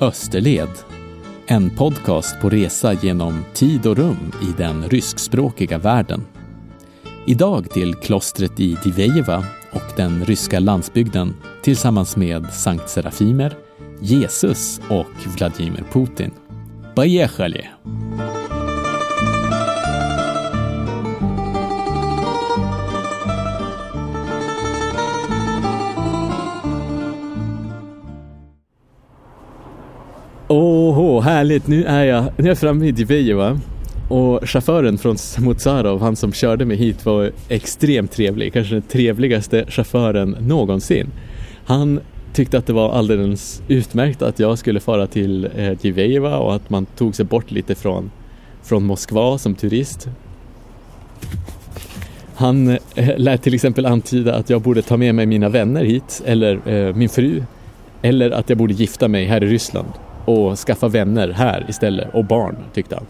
Österled. En podcast på resa genom tid och rum i den ryskspråkiga världen. Idag till klostret i Divejeva och den ryska landsbygden tillsammans med Sankt Serafimer, Jesus och Vladimir Putin. Поехали! Åh, oh, härligt! Nu är jag, nu är jag framme i Divejeva. Och chauffören från Motsarov, han som körde mig hit var extremt trevlig. Kanske den trevligaste chauffören någonsin. Han tyckte att det var alldeles utmärkt att jag skulle fara till eh, Divejeva och att man tog sig bort lite från, från Moskva som turist. Han eh, lät till exempel antyda att jag borde ta med mig mina vänner hit, eller eh, min fru, eller att jag borde gifta mig här i Ryssland och skaffa vänner här istället och barn tyckte han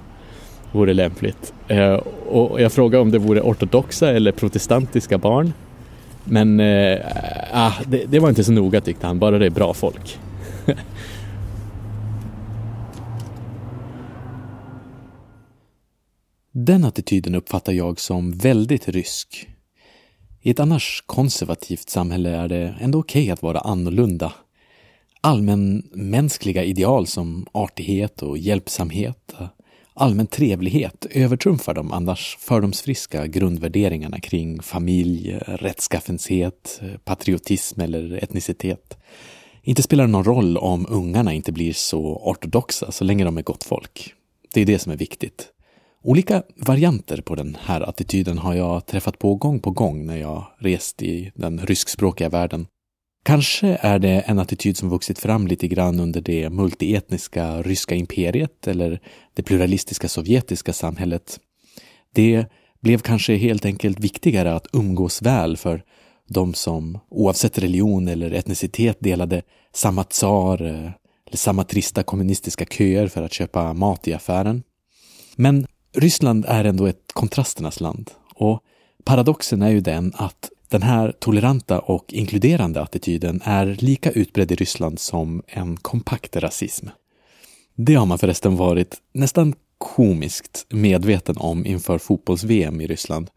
vore lämpligt. Eh, och jag frågade om det vore ortodoxa eller protestantiska barn. Men eh, ah, det, det, var inte så noga tyckte han, bara det är bra folk. Den attityden uppfattar jag som väldigt rysk. I ett annars konservativt samhälle är det ändå okej okay att vara annorlunda allmänmänskliga ideal som artighet och hjälpsamhet, allmän trevlighet övertrumfar de annars fördomsfriska grundvärderingarna kring familj, rättskaffenhet, patriotism eller etnicitet. Inte spelar det någon roll om ungarna inte blir så ortodoxa så länge de är gott folk. Det är det som är viktigt. Olika varianter på den här attityden har jag träffat på gång på gång när jag rest i den ryskspråkiga världen. Kanske är det en attityd som vuxit fram lite grann under det multietniska ryska imperiet eller det pluralistiska sovjetiska samhället. Det blev kanske helt enkelt viktigare att umgås väl för de som oavsett religion eller etnicitet delade samma tsar eh, eller samma trista kommunistiska köer för att köpa mat i affären. Men Ryssland är ändå ett kontrasternas land och paradoxen är ju den att den här toleranta och inkluderande attityden är lika utbredd i Ryssland som en kompakt rasism. Det har man förresten varit nästan komiskt medveten om inför fotbolls-VM i Ryssland.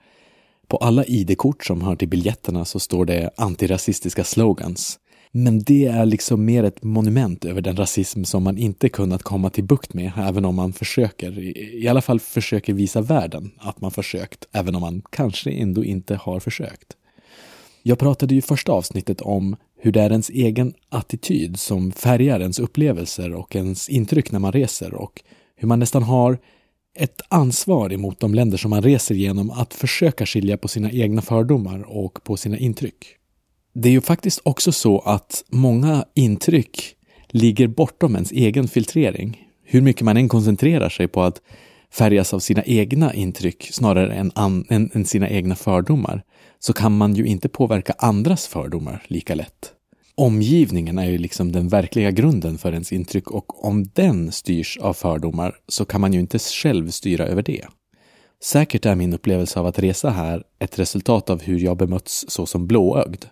På alla ID-kort som hör till biljetterna så står det antirasistiska slogans. Men det är liksom mer ett monument över den rasism som man inte kunnat komma till bukt med, även om man försöker. I alla fall försöker visa världen att man försökt, även om man kanske ändå inte har försökt. Jag pratade ju första avsnittet om hur det är ens egen attityd som färgar ens upplevelser och ens intryck när man reser och hur man nästan har ett ansvar emot de länder som man reser genom att försöka skilja på sina egna fördomar och på sina intryck. Det är ju faktiskt också så att många intryck ligger bortom ens egen filtrering. Hur mycket man än koncentrerar sig på att färgas av sina egna intryck snarare än, an, än, än sina egna fördomar så kan man ju inte påverka andras fördomar lika lätt. Omgivningen är ju liksom den verkliga grunden för ens intryck och om den styrs av fördomar så kan man ju inte själv styra över det. Säkert är min upplevelse av att resa här ett resultat av hur jag bemötts så som blåögd.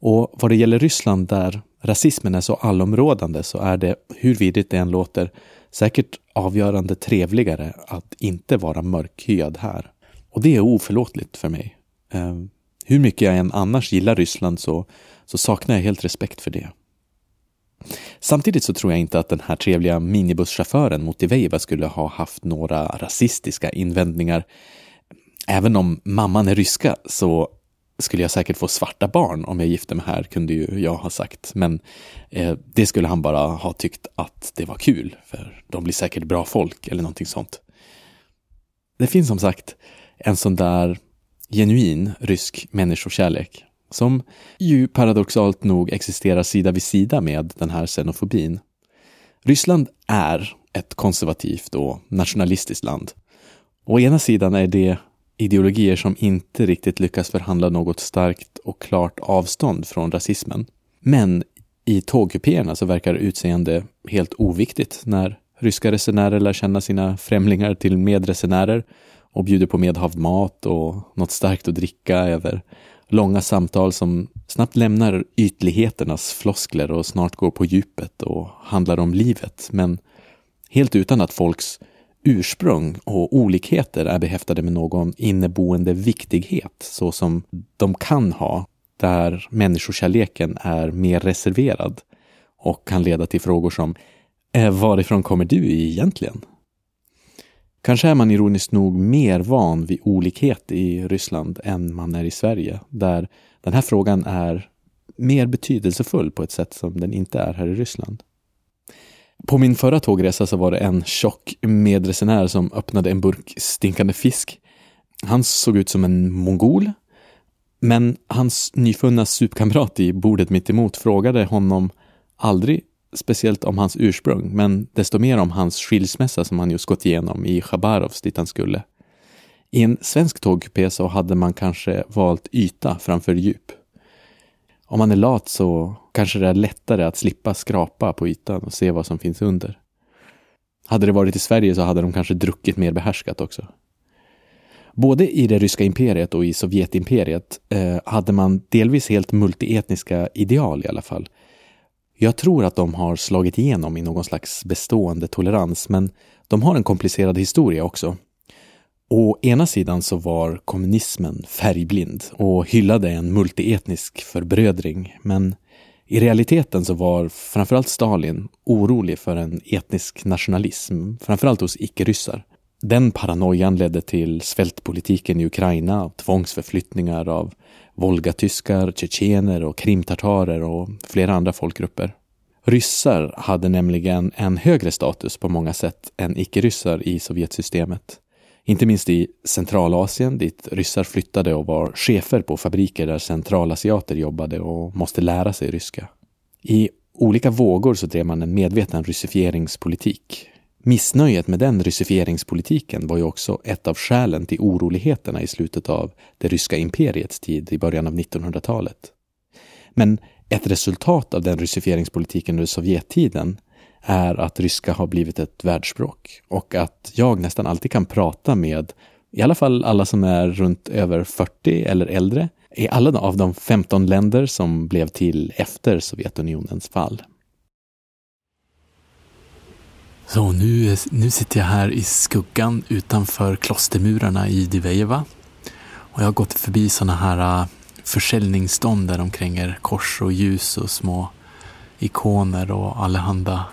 Och vad det gäller Ryssland där rasismen är så allområdande så är det, hur vidrigt det än låter, säkert avgörande trevligare att inte vara mörkhyad här. Och det är oförlåtligt för mig. Eh, hur mycket jag än annars gillar Ryssland så, så saknar jag helt respekt för det. Samtidigt så tror jag inte att den här trevliga minibusschauffören Motiveiva skulle ha haft några rasistiska invändningar. Även om mamman är ryska så skulle jag säkert få svarta barn om jag gifte mig här, kunde ju jag ha sagt. Men eh, det skulle han bara ha tyckt att det var kul, för de blir säkert bra folk eller någonting sånt. Det finns som sagt en sån där genuin rysk människokärlek som ju paradoxalt nog existerar sida vid sida med den här xenofobin. Ryssland är ett konservativt och nationalistiskt land. Å ena sidan är det ideologier som inte riktigt lyckas förhandla något starkt och klart avstånd från rasismen. Men i tågkupéerna så verkar utseende helt oviktigt när ryska resenärer lär känna sina främlingar till medresenärer och bjuder på medhavd mat och något starkt att dricka över Långa samtal som snabbt lämnar ytligheternas floskler och snart går på djupet och handlar om livet, men helt utan att folks ursprung och olikheter är behäftade med någon inneboende viktighet så som de kan ha, där människokärleken är mer reserverad och kan leda till frågor som eh, Varifrån kommer du egentligen? Kanske är man ironiskt nog mer van vid olikhet i Ryssland än man är i Sverige, där den här frågan är mer betydelsefull på ett sätt som den inte är här i Ryssland. På min förra tågresa så var det en tjock medresenär som öppnade en burk stinkande fisk. Han såg ut som en mongol, men hans nyfunna supkamrat i bordet mittemot frågade honom aldrig speciellt om hans ursprung, men desto mer om hans skilsmässa som han just gått igenom i Chabarovs dit han skulle. I en svensk tågkupé så hade man kanske valt yta framför djup. Om man är lat så kanske det är lättare att slippa skrapa på ytan och se vad som finns under. Hade det varit i Sverige så hade de kanske druckit mer behärskat också. Både i det ryska imperiet och i Sovjetimperiet eh, hade man delvis helt multietniska ideal i alla fall. Jag tror att de har slagit igenom i någon slags bestående tolerans, men de har en komplicerad historia också. Å ena sidan så var kommunismen färgblind och hyllade en multietnisk förbrödring, men i realiteten så var framförallt Stalin orolig för en etnisk nationalism, framförallt hos icke-ryssar. Den paranoian ledde till svältpolitiken i Ukraina, tvångsförflyttningar av volgatyskar, tjetjener och krimtartarer och flera andra folkgrupper. Ryssar hade nämligen en högre status på många sätt än icke-ryssar i Sovjetsystemet. Inte minst i Centralasien dit ryssar flyttade och var chefer på fabriker där centralasiater jobbade och måste lära sig ryska. I olika vågor så drev man en medveten ryssifieringspolitik. Missnöjet med den ryssifieringspolitiken var ju också ett av skälen till oroligheterna i slutet av det ryska imperiets tid i början av 1900-talet. Men ett resultat av den ryssifieringspolitiken under Sovjettiden är att ryska har blivit ett världsspråk och att jag nästan alltid kan prata med i alla fall alla som är runt över 40 eller äldre i alla av de 15 länder som blev till efter Sovjetunionens fall. Så nu, nu sitter jag här i skuggan utanför klostermurarna i Divejeva. Och jag har gått förbi sådana här äh, försäljningsstånd där omkring kränger kors och ljus och små ikoner och allehanda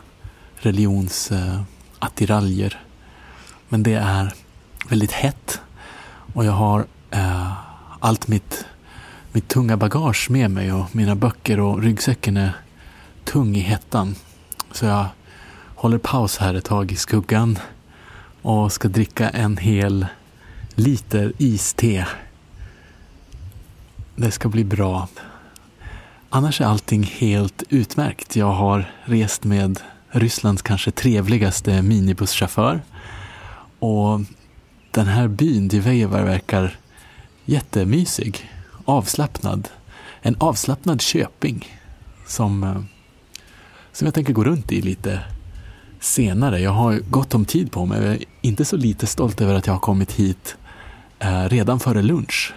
religionsattiraljer. Äh, Men det är väldigt hett och jag har eh, allt mitt, mitt tunga bagage med mig och mina böcker och ryggsäcken är tung i hettan. Så jag håller paus här ett tag i skuggan och ska dricka en hel liter iste. Det ska bli bra. Annars är allting helt utmärkt. Jag har rest med Rysslands kanske trevligaste minibusschaufför. Och den här byn, Divejevar, verkar jättemysig, avslappnad. En avslappnad köping som, eh, som jag tänker gå runt i lite senare. Jag har gott om tid på mig. Jag är inte så lite stolt över att jag har kommit hit eh, redan före lunch.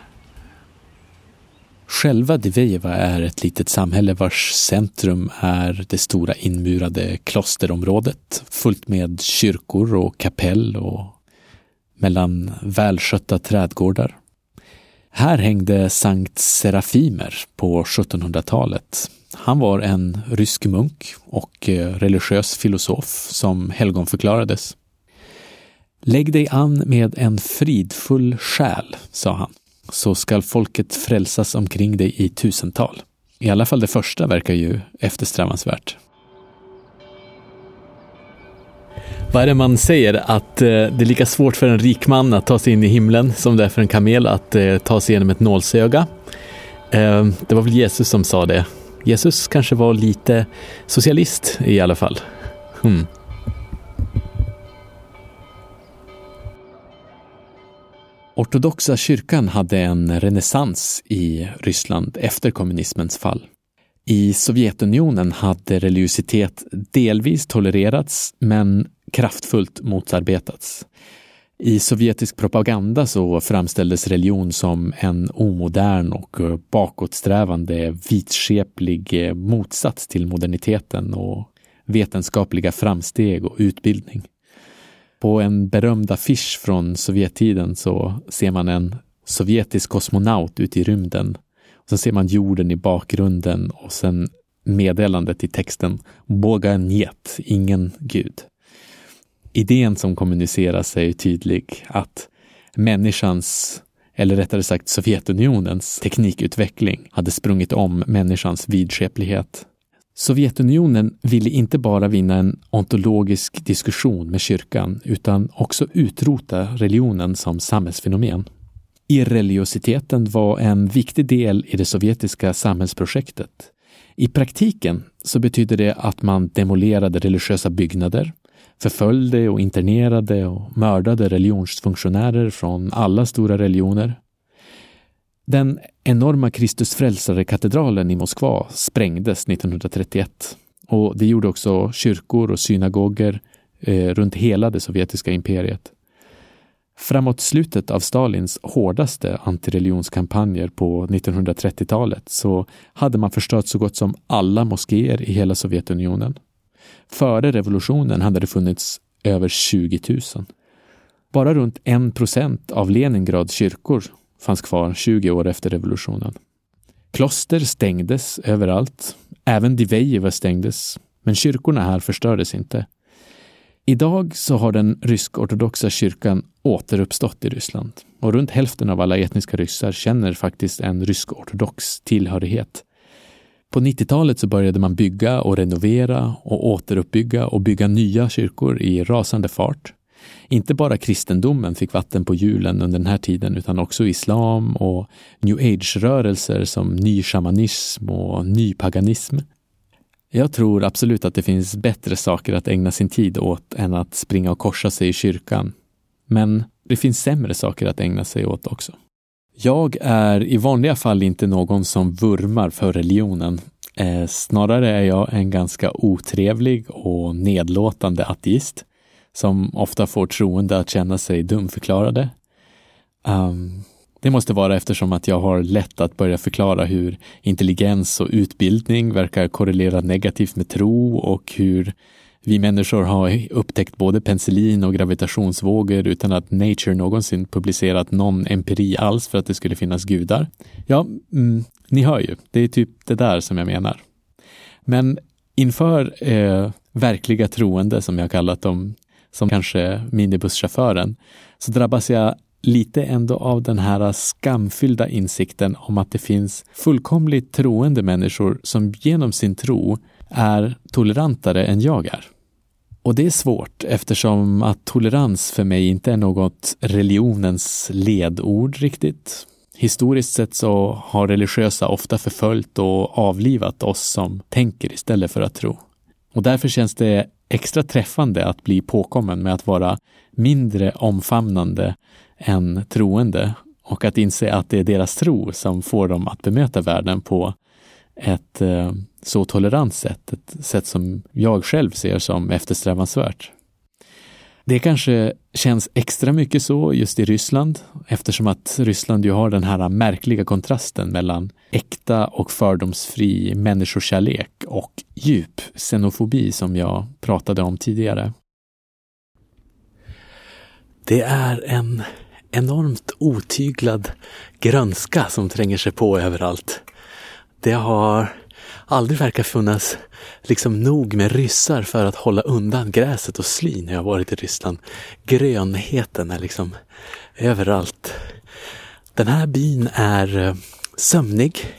Själva Divejeva är ett litet samhälle vars centrum är det stora inmurade klosterområdet fullt med kyrkor och kapell och mellan välskötta trädgårdar. Här hängde Sankt Serafimer på 1700-talet han var en rysk munk och eh, religiös filosof som helgonförklarades. Lägg dig an med en fridfull själ, sa han, så skall folket frälsas omkring dig i tusental. I alla fall det första verkar ju eftersträvansvärt. Vad är det man säger? Att eh, det är lika svårt för en rik man att ta sig in i himlen som det är för en kamel att eh, ta sig igenom ett nålsöga. Eh, det var väl Jesus som sa det Jesus kanske var lite socialist i alla fall. Hmm. Ortodoxa kyrkan hade en renässans i Ryssland efter kommunismens fall. I Sovjetunionen hade religiositet delvis tolererats men kraftfullt motarbetats. I sovjetisk propaganda så framställdes religion som en omodern och eh, bakåtsträvande vitskeplig eh, motsats till moderniteten och vetenskapliga framsteg och utbildning. På en berömd affisch från Sovjettiden så ser man en sovjetisk kosmonaut ute i rymden. Och sen ser man jorden i bakgrunden och sen meddelandet i texten Boga njet, ingen gud. Idén som kommuniceras är tydlig att människans, eller rättare sagt Sovjetunionens teknikutveckling hade sprungit om människans vidskeplighet. Sovjetunionen ville inte bara vinna en ontologisk diskussion med kyrkan utan också utrota religionen som samhällsfenomen. Irreligiositeten var en viktig del i det sovjetiska samhällsprojektet. I praktiken så betydde det att man demolerade religiösa byggnader, förföljde och internerade och mördade religionsfunktionärer från alla stora religioner. Den enorma Kristus frälsare-katedralen i Moskva sprängdes 1931 och det gjorde också kyrkor och synagoger eh, runt hela det sovjetiska imperiet. Framåt slutet av Stalins hårdaste antireligionskampanjer på 1930-talet så hade man förstört så gott som alla moskéer i hela Sovjetunionen. Före revolutionen hade det funnits över 20 000. Bara runt 1 procent av Leningrads kyrkor fanns kvar 20 år efter revolutionen. Kloster stängdes överallt. Även Divejeva stängdes, men kyrkorna här förstördes inte. Idag så har den rysk-ortodoxa kyrkan återuppstått i Ryssland och runt hälften av alla etniska ryssar känner faktiskt en rysk-ortodox tillhörighet. På 90-talet så började man bygga och renovera och återuppbygga och bygga nya kyrkor i rasande fart. Inte bara kristendomen fick vatten på hjulen under den här tiden utan också islam och new age-rörelser som ny shamanism och ny paganism. Jag tror absolut att det finns bättre saker att ägna sin tid åt än att springa och korsa sig i kyrkan. Men det finns sämre saker att ägna sig åt också. Jag är i vanliga fall inte någon som vurmar för religionen. Eh, snarare är jag en ganska otrevlig och nedlåtande ateist som ofta får troende att känna sig dumförklarade. Um, det måste vara eftersom att jag har lätt att börja förklara hur intelligens och utbildning verkar korrelera negativt med tro och hur vi människor har upptäckt både penicillin och gravitationsvågor utan att Nature någonsin publicerat någon empiri alls för att det skulle finnas gudar. Ja, mm, ni hör ju, det är typ det där som jag menar. Men inför eh, verkliga troende, som jag kallat dem, som kanske minibusschauffören, så drabbas jag lite ändå av den här skamfyllda insikten om att det finns fullkomligt troende människor som genom sin tro är tolerantare än jag är. Och det är svårt eftersom att tolerans för mig inte är något religionens ledord riktigt. Historiskt sett så har religiösa ofta förföljt och avlivat oss som tänker istället för att tro. Och därför känns det extra träffande att bli påkommen med att vara mindre omfamnande än troende och att inse att det är deras tro som får dem att bemöta världen på ett eh, så tolerant sätt, ett sätt som jag själv ser som eftersträvansvärt. Det kanske känns extra mycket så just i Ryssland eftersom att Ryssland ju har den här märkliga kontrasten mellan äkta och fördomsfri människokärlek och djup xenofobi som jag pratade om tidigare. Det är en enormt otyglad grönska som tränger sig på överallt. Det har aldrig verkat funnas liksom nog med ryssar för att hålla undan gräset och sly när jag varit i Ryssland. Grönheten är liksom överallt. Den här byn är eh, sömnig.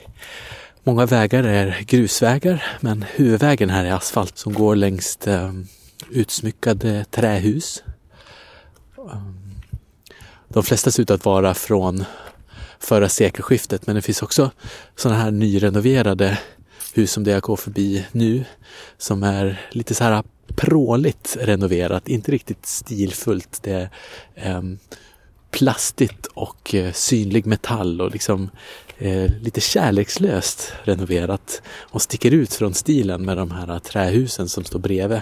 Många vägar är grusvägar men huvudvägen här är asfalt som går längs eh, utsmyckade trähus. De flesta ser ut att vara från förra sekelskiftet men det finns också sådana här nyrenoverade hus som det jag går förbi nu som är lite så här pråligt renoverat, inte riktigt stilfullt. Det är eh, plastigt och eh, synlig metall och liksom eh, lite kärlekslöst renoverat och sticker ut från stilen med de här trähusen som står bredvid.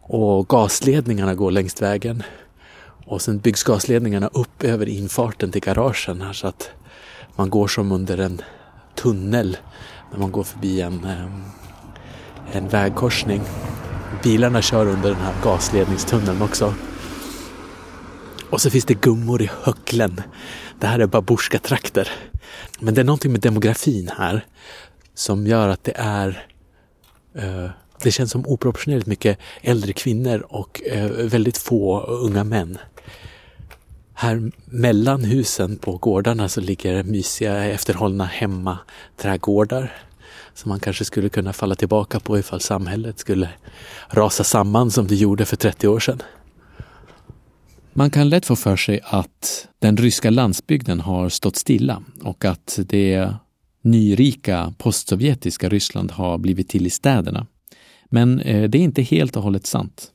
Och gasledningarna går längs vägen. Och sen byggs gasledningarna upp över infarten till garagen här så att man går som under en tunnel när man går förbi en, eh, en vägkorsning. Bilarna kör under den här gasledningstunneln också. Och så finns det gummor i höcklen. Det här är babusjka-trakter. Men det är någonting med demografin här som gör att det är eh, det känns som oproportionerligt mycket äldre kvinnor och eh, väldigt få unga män. Här mellan husen på gårdarna så ligger mysiga efterhållna hemmaträdgårdar som man kanske skulle kunna falla tillbaka på ifall samhället skulle rasa samman som det gjorde för 30 år sedan. Man kan lätt få för sig att den ryska landsbygden har stått stilla och att det nyrika postsovjetiska Ryssland har blivit till i städerna. Men eh, det är inte helt och hållet sant.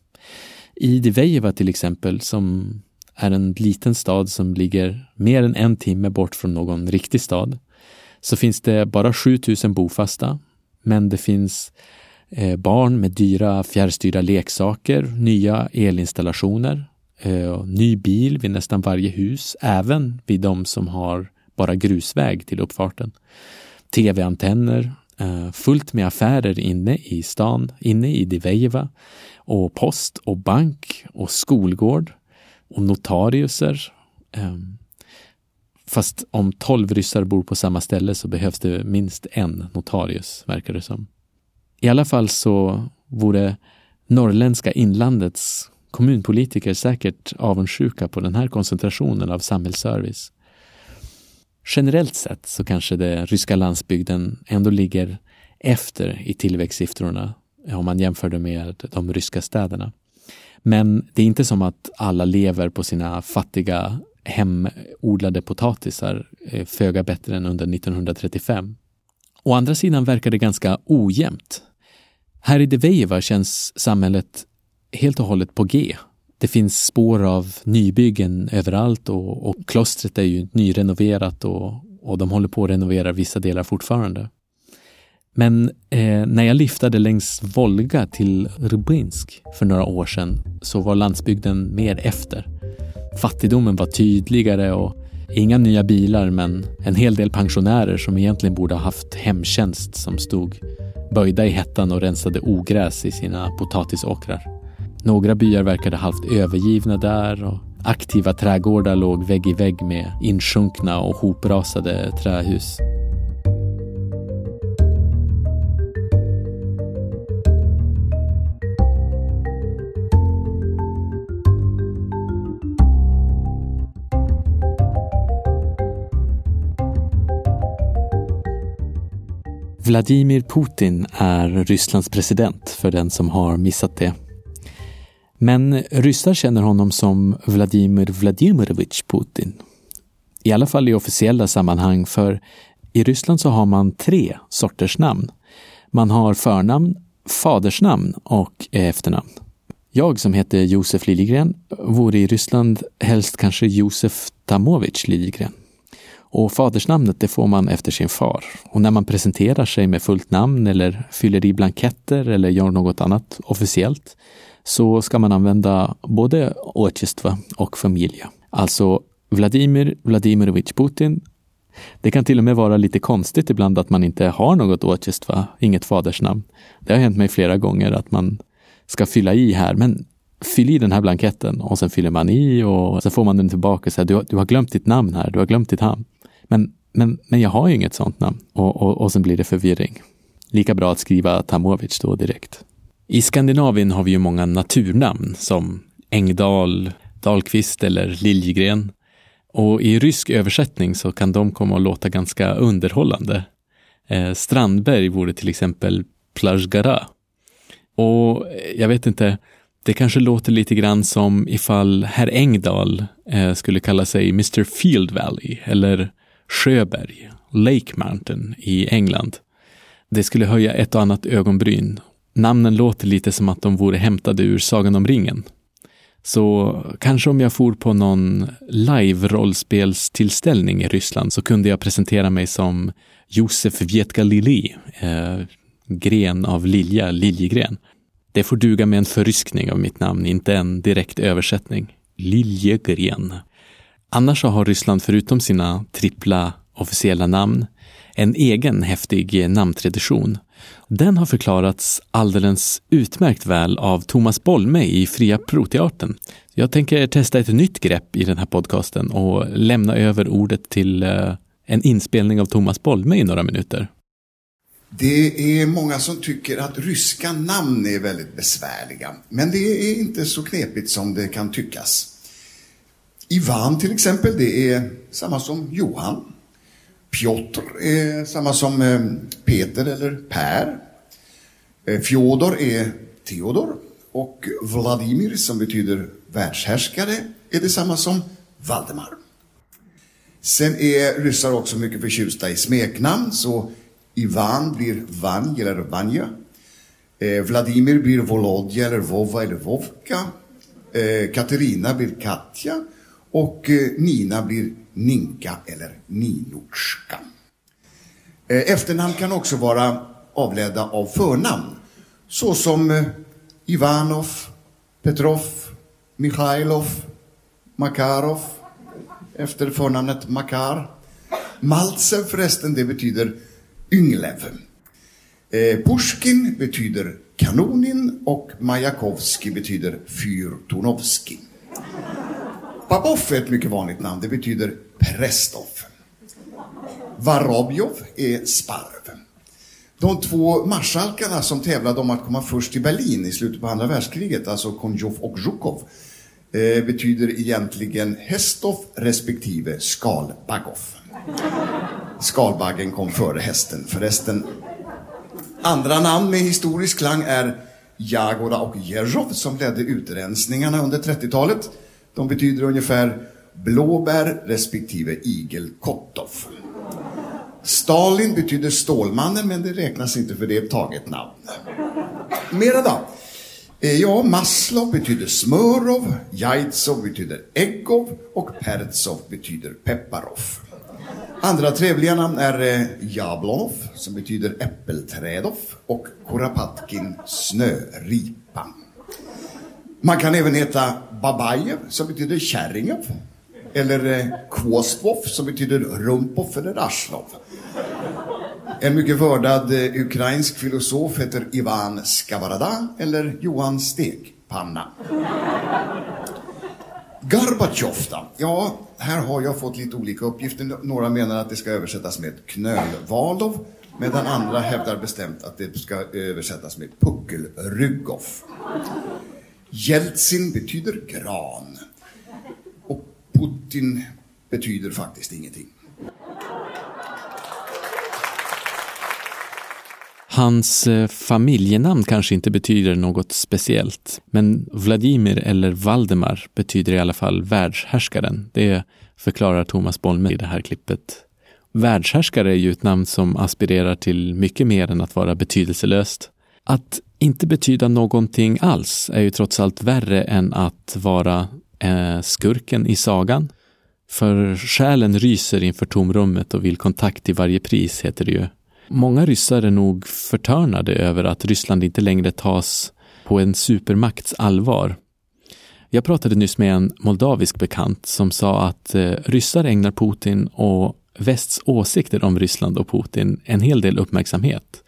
I Divejeva till exempel, som är en liten stad som ligger mer än en timme bort från någon riktig stad, så finns det bara 7000 bofasta, men det finns eh, barn med dyra fjärrstyrda leksaker, nya elinstallationer, eh, ny bil vid nästan varje hus, även vid de som har bara grusväg till uppfarten. Tv-antenner, eh, fullt med affärer inne i stan, inne i Divejeva och post och bank och skolgård och notariuser. Ehm, fast om tolv ryssar bor på samma ställe så behövs det minst en notarius, verkar det som. I alla fall så vore norrländska inlandets kommunpolitiker säkert avundsjuka på den här koncentrationen av samhällsservice. Generellt sett så kanske den ryska landsbygden ändå ligger efter i tillväxtsiffrorna om man jämför det med de ryska städerna. Men det är inte som att alla lever på sina fattiga hemodlade potatisar eh, föga bättre än under 1935. Å andra sidan verkar det ganska ojämnt. Här i Devejeva känns samhället helt och hållet på G. Det finns spår av nybyggen överallt och, och klostret är ju nyrenoverat och, och de håller på att renovera vissa delar fortfarande. Men eh, när jag lyftade längs Volga till Rubinsk för några år sedan så var landsbygden mer efter. Fattigdomen var tydligare och inga nya bilar men en hel del pensionärer som egentligen borde ha haft hemtjänst som stod böjda i hettan och rensade ogräs i sina potatisåkrar. Några byar verkade halvt övergivna där och aktiva trädgårdar låg vägg i vägg med insjunkna och hoprasade trähus. Vladimir Putin är Rysslands president för den som har missat det. Men ryssar känner honom som Vladimir Vladimirovich Putin. I alla fall i officiella sammanhang, för i Ryssland så har man tre sorters namn. Man har förnamn, fadersnamn och efternamn. Jag som heter Josef Liljegren vore i Ryssland helst kanske Josef Tamovich Liljegren. Och fadersnamnet det får man efter sin far. Och när man presenterar sig med fullt namn eller fyller i blanketter eller gör något annat officiellt så ska man använda både Otjestva och familja. Alltså Vladimir Vladimirovich Putin. Det kan till och med vara lite konstigt ibland att man inte har något Otjestva, inget fadersnamn. Det har hänt mig flera gånger att man ska fylla i här, men fyll i den här blanketten och sen fyller man i och sen får man den tillbaka. Så här, du, har, du har glömt ditt namn här, du har glömt ditt namn. Men, men, men jag har ju inget sånt namn och, och, och sen blir det förvirring. Lika bra att skriva Tamovic då direkt. I Skandinavien har vi ju många naturnamn som Engdahl, Dahlqvist eller Liljegren. Och i rysk översättning så kan de komma att låta ganska underhållande. Eh, Strandberg vore till exempel Plajgara. Och eh, jag vet inte, det kanske låter lite grann som ifall herr Engdahl eh, skulle kalla sig Mr Field Valley eller Sjöberg, Lake Mountain i England. Det skulle höja ett och annat ögonbryn. Namnen låter lite som att de vore hämtade ur Sagan om ringen. Så kanske om jag for på någon live-rollspelstillställning i Ryssland så kunde jag presentera mig som Josef Vietka Lili, eh, gren av lilja, liljegren. Det får duga med en förryskning av mitt namn, inte en direkt översättning. Liljegren. Annars har Ryssland förutom sina trippla officiella namn en egen häftig namntradition. Den har förklarats alldeles utmärkt väl av Thomas Bolme i Fria Proteatern. Jag tänker testa ett nytt grepp i den här podcasten och lämna över ordet till eh, en inspelning av Thomas Bolme i några minuter. Det är många som tycker att ryska namn är väldigt besvärliga. Men det är inte så knepigt som det kan tyckas. Ivan till exempel, det är samma som Johan. Piotr är samma som eh, Peter eller Per. Eh, Fjodor är Theodor. Och Vladimir, som betyder världshärskare, är detsamma som Valdemar. Sen är ryssar också mycket förtjusta i smeknamn, så Ivan blir Vanj eller Vanja. Eh, Vladimir blir Volodja eller Vova eller Vovka. Eh, Katerina blir Katja. Och eh, Nina blir Ninka eller Ninotska. Eh, efternamn kan också vara avledda av förnamn. Såsom eh, Ivanov, Petrov, Mikhailov, Makarov efter förnamnet Makar. Maltsev förresten, det betyder Ynglev. Eh, Pushkin betyder Kanonin och Majakovskij betyder Fyrtornovskij. Papov är ett mycket vanligt namn. Det betyder Prestov. Varobjov är Sparv. De två marskalkarna som tävlade om att komma först till Berlin i slutet på andra världskriget, alltså Konjov och Zhukov eh, betyder egentligen hästoff respektive Skalbagov. Skalbaggen kom före hästen förresten. Andra namn med historisk klang är Jagoda och Jerzov som ledde utrensningarna under 30-talet. De betyder ungefär blåbär respektive igelkottoff. Stalin betyder Stålmannen, men det räknas inte för det är ett taget namn. Mera då. Eh, ja, Maslov betyder Smörov, Jaitsov betyder Eggov och Pertsov betyder Pepparov. Andra trevliga namn är Jablov, Jablonov, som betyder äppelträdov, och Korapatkin, snöripa. Man kan även heta Babajev, som betyder kärringov. Eller eh, Kvostvov, som betyder rumpov eller arslov. En mycket vördad eh, ukrainsk filosof heter Ivan Skavarada eller Johan Stekpanna. Gorbatjov då? Ja, här har jag fått lite olika uppgifter. Några menar att det ska översättas med knölvalov medan andra hävdar bestämt att det ska översättas med puckelryggov. Jeltsin betyder gran. Och Putin betyder faktiskt ingenting. Hans eh, familjenamn kanske inte betyder något speciellt, men Vladimir eller Valdemar betyder i alla fall världshärskaren. Det förklarar Thomas Bolme i det här klippet. Världshärskare är ju ett namn som aspirerar till mycket mer än att vara betydelselöst. Att inte betyda någonting alls är ju trots allt värre än att vara eh, skurken i sagan. För själen ryser inför tomrummet och vill kontakt till varje pris, heter det ju. Många ryssar är nog förtörnade över att Ryssland inte längre tas på en supermakts allvar. Jag pratade nyss med en moldavisk bekant som sa att eh, ryssar ägnar Putin och västs åsikter om Ryssland och Putin en hel del uppmärksamhet.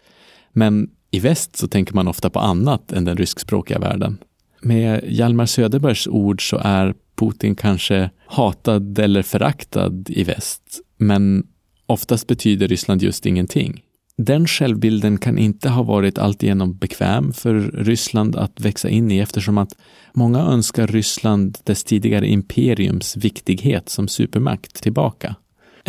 Men i väst så tänker man ofta på annat än den ryskspråkiga världen. Med Hjalmar Söderbergs ord så är Putin kanske hatad eller föraktad i väst, men oftast betyder Ryssland just ingenting. Den självbilden kan inte ha varit alltigenom bekväm för Ryssland att växa in i eftersom att många önskar Ryssland dess tidigare imperiums viktighet som supermakt tillbaka.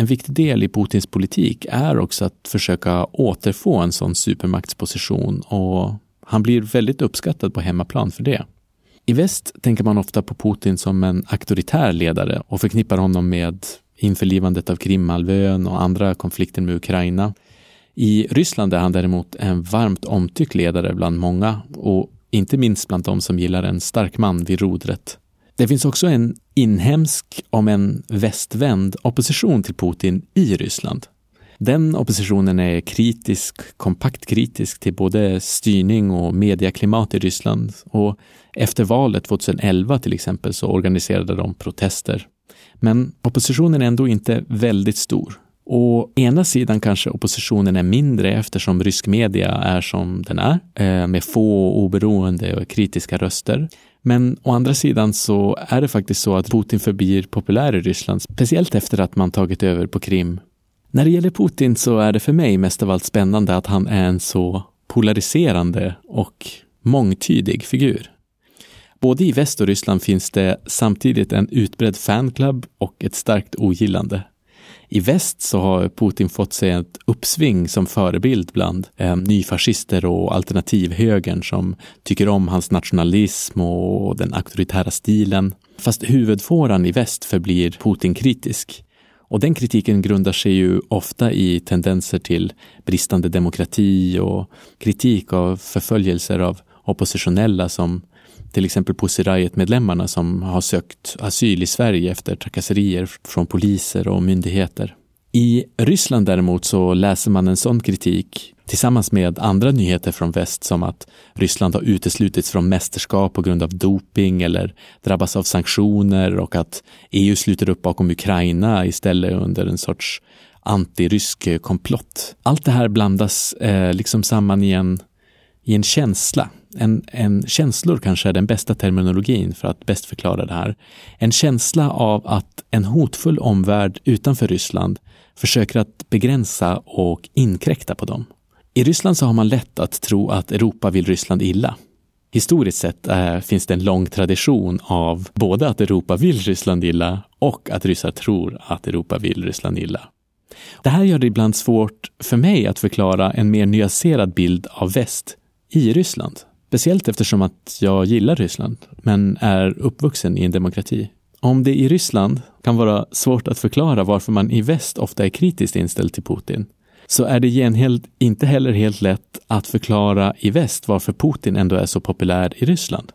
En viktig del i Putins politik är också att försöka återfå en sån supermaktsposition och han blir väldigt uppskattad på hemmaplan för det. I väst tänker man ofta på Putin som en auktoritär ledare och förknippar honom med införlivandet av Krimhalvön och andra konflikter med Ukraina. I Ryssland är han däremot en varmt omtyckt ledare bland många och inte minst bland de som gillar en stark man vid rodret. Det finns också en inhemsk, om en västvänd, opposition till Putin i Ryssland. Den oppositionen är kritisk, kompakt kritisk till både styrning och medieklimat i Ryssland och efter valet 2011 till exempel så organiserade de protester. Men oppositionen är ändå inte väldigt stor. Å ena sidan kanske oppositionen är mindre eftersom rysk media är som den är, eh, med få oberoende och kritiska röster. Men å andra sidan så är det faktiskt så att Putin förblir populär i Ryssland, speciellt efter att man tagit över på Krim. När det gäller Putin så är det för mig mest av allt spännande att han är en så polariserande och mångtydig figur. Både i väst och Ryssland finns det samtidigt en utbredd fanclub och ett starkt ogillande. I väst så har Putin fått sig ett uppsving som förebild bland eh, nyfascister och alternativhögern som tycker om hans nationalism och den auktoritära stilen. Fast huvudfåran i väst förblir Putin-kritisk. Och den kritiken grundar sig ju ofta i tendenser till bristande demokrati och kritik av förföljelser av oppositionella som till exempel Pussy Riot-medlemmarna som har sökt asyl i Sverige efter trakasserier från poliser och myndigheter. I Ryssland däremot så läser man en sån kritik tillsammans med andra nyheter från väst som att Ryssland har uteslutits från mästerskap på grund av doping eller drabbas av sanktioner och att EU sluter upp bakom Ukraina istället under en sorts antirysk eh, komplott. Allt det här blandas eh, liksom samman i en, i en känsla en, en känslor kanske är den bästa terminologin för att bäst förklara det här. En känsla av att en hotfull omvärld utanför Ryssland försöker att begränsa och inkräkta på dem. I Ryssland så har man lätt att tro att Europa vill Ryssland illa. Historiskt sett äh, finns det en lång tradition av både att Europa vill Ryssland illa och att ryssar tror att Europa vill Ryssland illa. Det här gör det ibland svårt för mig att förklara en mer nyanserad bild av väst i Ryssland. Speciellt eftersom att jag gillar Ryssland, men är uppvuxen i en demokrati. Om det i Ryssland kan vara svårt att förklara varför man i väst ofta är kritiskt inställd till Putin, så är det genhält inte heller helt lätt att förklara i väst varför Putin ändå är så populär i Ryssland.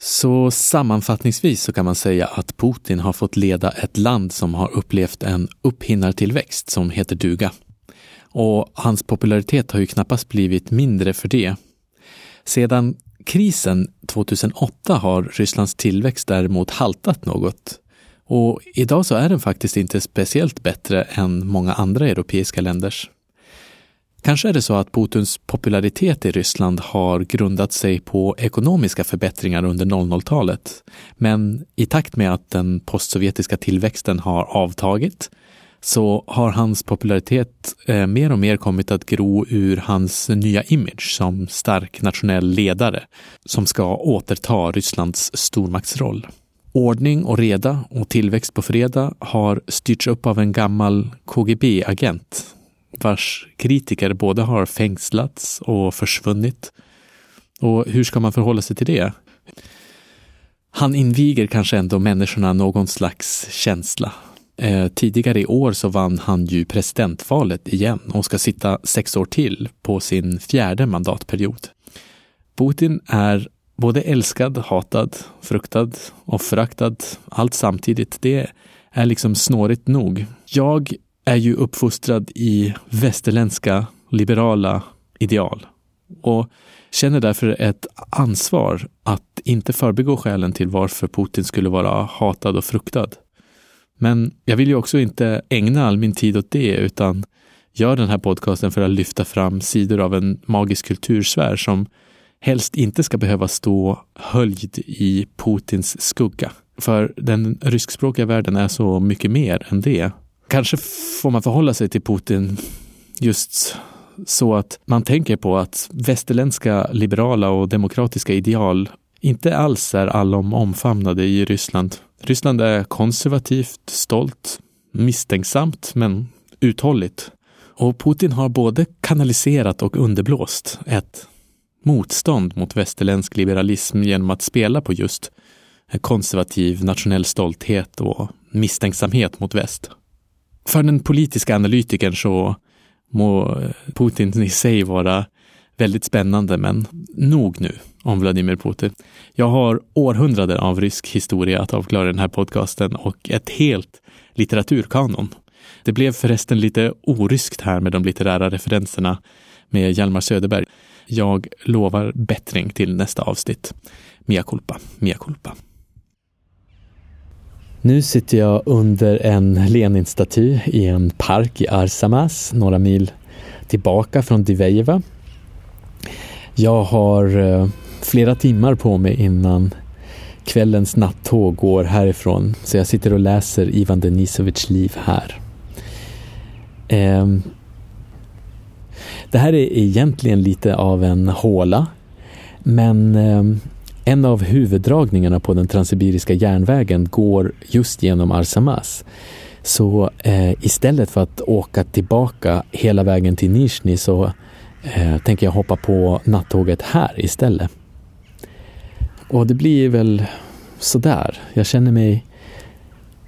Så sammanfattningsvis så kan man säga att Putin har fått leda ett land som har upplevt en upphinnartillväxt som heter duga. Och hans popularitet har ju knappast blivit mindre för det sedan krisen 2008 har Rysslands tillväxt däremot haltat något. Och idag så är den faktiskt inte speciellt bättre än många andra europeiska länders. Kanske är det så att Putins popularitet i Ryssland har grundat sig på ekonomiska förbättringar under 00-talet. Men i takt med att den postsovjetiska tillväxten har avtagit så har hans popularitet eh, mer och mer kommit att gro ur hans nya image som stark nationell ledare som ska återta Rysslands stormaktsroll. Ordning och reda och tillväxt på fredag har styrts upp av en gammal KGB-agent vars kritiker både har fängslats och försvunnit. Och hur ska man förhålla sig till det? Han inviger kanske ändå människorna någon slags känsla Eh, tidigare i år så vann han ju presidentvalet igen och ska sitta sex år till på sin fjärde mandatperiod. Putin är både älskad, hatad, fruktad och föraktad, allt samtidigt. Det är liksom snårigt nog. Jag är ju uppfostrad i västerländska liberala ideal och känner därför ett ansvar att inte förbigå skälen till varför Putin skulle vara hatad och fruktad. Men jag vill ju också inte ägna all min tid åt det, utan gör den här podcasten för att lyfta fram sidor av en magisk kultursfär som helst inte ska behöva stå höljd i Putins skugga. För den ryskspråkiga världen är så mycket mer än det. Kanske får man förhålla sig till Putin just så att man tänker på att västerländska liberala och demokratiska ideal inte alls är allom omfamnade i Ryssland. Ryssland är konservativt, stolt, misstänksamt men uthålligt. Och Putin har både kanaliserat och underblåst ett motstånd mot västerländsk liberalism genom att spela på just konservativ nationell stolthet och misstänksamhet mot väst. För den politiska analytikern så må Putin i sig vara väldigt spännande, men nog nu om Vladimir Putin. Jag har århundraden av rysk historia att avklara i den här podcasten och ett helt litteraturkanon. Det blev förresten lite oryskt här med de litterära referenserna med Hjalmar Söderberg. Jag lovar bättring till nästa avsnitt. Mia culpa, mia culpa. Nu sitter jag under en Lenin-staty i en park i Arsamas, några mil tillbaka från Divejeva. Jag har eh, flera timmar på mig innan kvällens nattåg går härifrån, så jag sitter och läser Ivan Denisovits liv här. Ehm, det här är egentligen lite av en håla, men ehm, en av huvuddragningarna på den transsibiriska järnvägen går just genom Arsamas. Så eh, istället för att åka tillbaka hela vägen till Nizjnij så eh, tänker jag hoppa på nattåget här istället. Och det blir väl sådär. Jag känner mig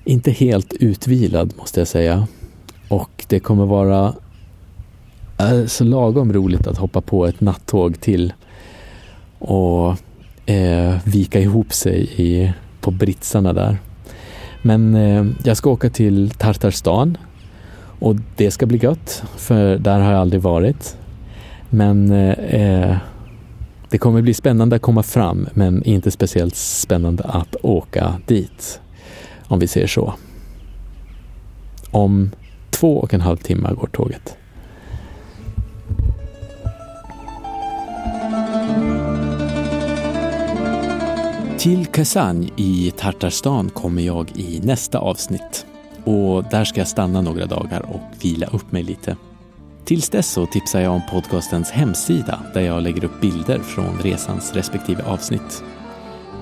inte helt utvilad måste jag säga. Och det kommer vara eh, så lagom roligt att hoppa på ett nattåg till och eh, vika ihop sig i, på britsarna där. Men eh, jag ska åka till Tartarstan och det ska bli gött, för där har jag aldrig varit. Men eh, eh, det kommer bli spännande att komma fram, men inte speciellt spännande att åka dit. Om vi ser så. Om två och en halv timme går tåget. Till Kazan i Tartarstan kommer jag i nästa avsnitt. Och där ska jag stanna några dagar och vila upp mig lite. Tills dess så tipsar jag om podcastens hemsida där jag lägger upp bilder från resans respektive avsnitt.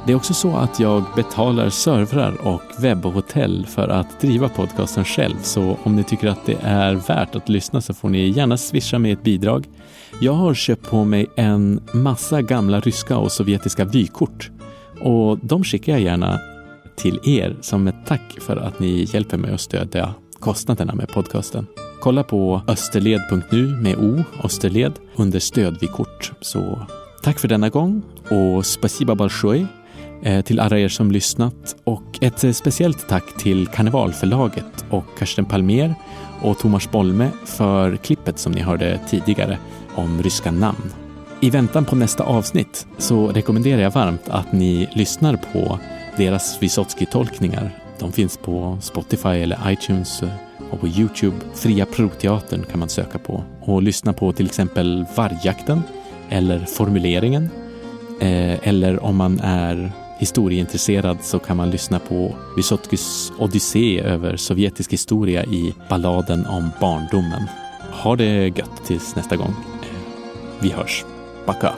Det är också så att jag betalar servrar och webbhotell för att driva podcasten själv, så om ni tycker att det är värt att lyssna så får ni gärna swisha med ett bidrag. Jag har köpt på mig en massa gamla ryska och sovjetiska vykort och de skickar jag gärna till er som ett tack för att ni hjälper mig att stödja kostnaderna med podcasten. Kolla på österled.nu med O, Österled, under stödvikort. Så tack för denna gång och spasiba balshoi eh, till alla er som lyssnat och ett eh, speciellt tack till Karnevalförlaget och Karsten Palmér och Thomas Bolme för klippet som ni hörde tidigare om ryska namn. I väntan på nästa avsnitt så rekommenderar jag varmt att ni lyssnar på deras Wysotsky-tolkningar. De finns på Spotify eller iTunes eh, och på Youtube, Fria Proteatern, kan man söka på och lyssna på till exempel Vargjakten eller Formuleringen. Eh, eller om man är historieintresserad så kan man lyssna på Vysotkys odyssé över sovjetisk historia i balladen om barndomen. Ha det gött tills nästa gång. Eh, vi hörs. Baka!